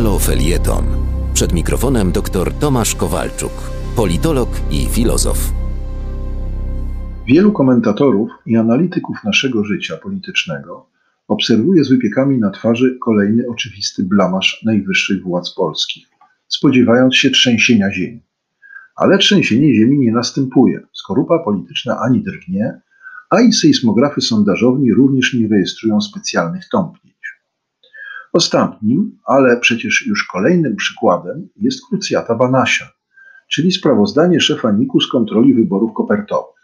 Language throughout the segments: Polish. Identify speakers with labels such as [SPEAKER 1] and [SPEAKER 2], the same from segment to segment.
[SPEAKER 1] Halo Felieton. Przed mikrofonem dr Tomasz Kowalczuk, politolog i filozof.
[SPEAKER 2] Wielu komentatorów i analityków naszego życia politycznego obserwuje z wypiekami na twarzy kolejny oczywisty blamasz najwyższych władz polskich, spodziewając się trzęsienia ziemi. Ale trzęsienie ziemi nie następuje. Skorupa polityczna ani drgnie, a i sejsmografy sondażowni również nie rejestrują specjalnych tąpnięć. Ostatnim, ale przecież już kolejnym przykładem jest krucjata Banasia, czyli sprawozdanie szefa NIK-u z kontroli wyborów kopertowych.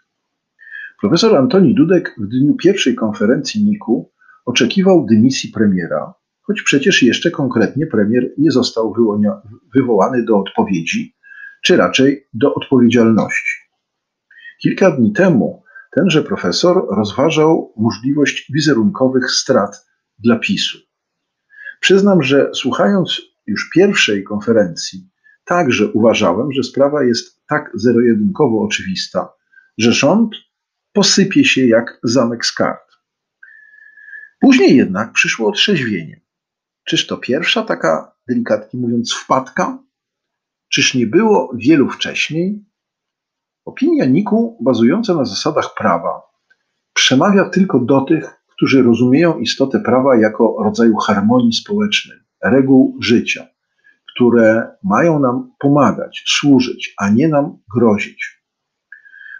[SPEAKER 2] Profesor Antoni Dudek w dniu pierwszej konferencji NIK-u oczekiwał dymisji premiera, choć przecież jeszcze konkretnie premier nie został wywołany do odpowiedzi, czy raczej do odpowiedzialności. Kilka dni temu tenże profesor rozważał możliwość wizerunkowych strat dla PiSu. Przyznam, że słuchając już pierwszej konferencji, także uważałem, że sprawa jest tak zero-jedynkowo oczywista, że rząd posypie się jak zamek z kart. Później jednak przyszło otrzeźwienie. Czyż to pierwsza taka, delikatnie mówiąc, wpadka? Czyż nie było wielu wcześniej? Opinia Niku, bazująca na zasadach prawa, przemawia tylko do tych, którzy rozumieją istotę prawa jako rodzaju harmonii społecznej, reguł życia, które mają nam pomagać, służyć, a nie nam grozić.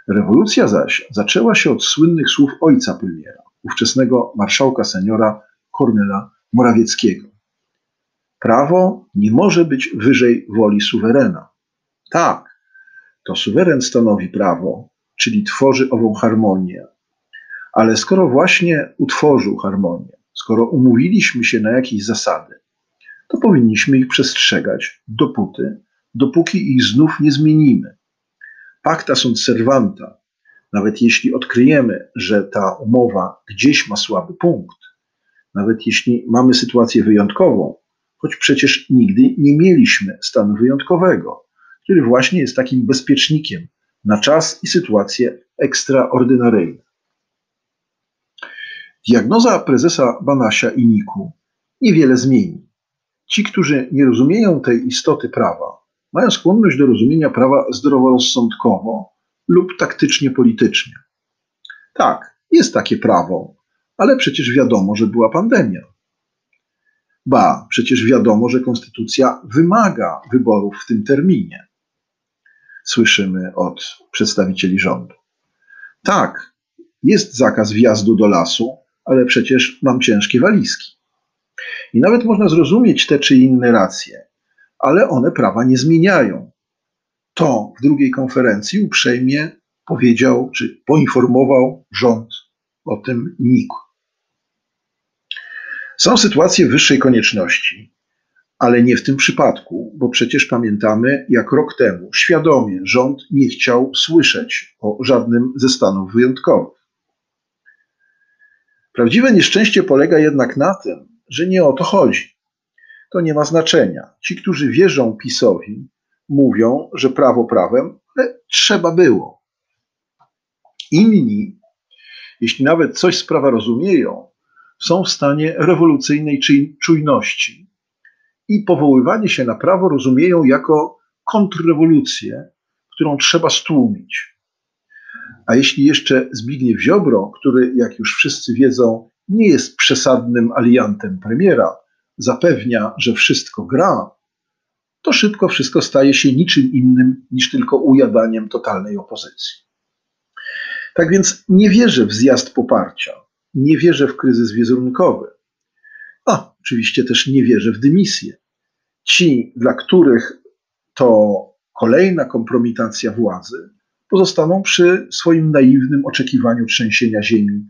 [SPEAKER 2] Rewolucja zaś zaczęła się od słynnych słów ojca premiera, ówczesnego marszałka seniora Kornela Morawieckiego. Prawo nie może być wyżej woli suwerena. Tak, to suweren stanowi prawo, czyli tworzy ową harmonię, ale skoro właśnie utworzył harmonię, skoro umówiliśmy się na jakieś zasady, to powinniśmy ich przestrzegać dopóty, dopóki ich znów nie zmienimy. Pacta sunt servanta. Nawet jeśli odkryjemy, że ta umowa gdzieś ma słaby punkt, nawet jeśli mamy sytuację wyjątkową, choć przecież nigdy nie mieliśmy stanu wyjątkowego, który właśnie jest takim bezpiecznikiem na czas i sytuacje ekstraordynaryjne. Diagnoza prezesa Banasia i Niku niewiele zmieni. Ci, którzy nie rozumieją tej istoty prawa, mają skłonność do rozumienia prawa zdroworozsądkowo lub taktycznie politycznie. Tak, jest takie prawo, ale przecież wiadomo, że była pandemia. Ba, przecież wiadomo, że konstytucja wymaga wyborów w tym terminie. Słyszymy od przedstawicieli rządu. Tak, jest zakaz wjazdu do lasu, ale przecież mam ciężkie walizki. I nawet można zrozumieć te czy inne racje, ale one prawa nie zmieniają. To w drugiej konferencji uprzejmie powiedział czy poinformował rząd o tym NIK. Są sytuacje wyższej konieczności, ale nie w tym przypadku, bo przecież pamiętamy, jak rok temu świadomie rząd nie chciał słyszeć o żadnym ze stanów wyjątkowych. Prawdziwe nieszczęście polega jednak na tym, że nie o to chodzi. To nie ma znaczenia. Ci, którzy wierzą PiSowi, mówią, że prawo prawem, ale trzeba było. Inni, jeśli nawet coś z prawa rozumieją, są w stanie rewolucyjnej czujności i powoływanie się na prawo rozumieją jako kontrrewolucję, którą trzeba stłumić. A jeśli jeszcze Zbigniew Ziobro, który, jak już wszyscy wiedzą, nie jest przesadnym aliantem premiera, zapewnia, że wszystko gra, to szybko wszystko staje się niczym innym niż tylko ujadaniem totalnej opozycji. Tak więc nie wierzę w zjazd poparcia, nie wierzę w kryzys wizerunkowy, a oczywiście też nie wierzę w dymisję. Ci, dla których to kolejna kompromitacja władzy, pozostaną przy swoim naiwnym oczekiwaniu trzęsienia ziemi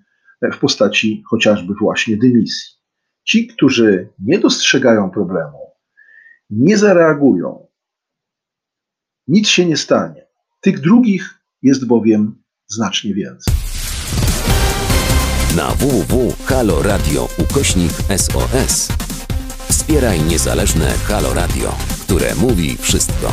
[SPEAKER 2] w postaci chociażby właśnie dymisji. Ci, którzy nie dostrzegają problemu, nie zareagują, nic się nie stanie. Tych drugich jest bowiem znacznie więcej.
[SPEAKER 1] Na www.haloradio ukośnik SOS wspieraj niezależne Halo Radio, które mówi wszystko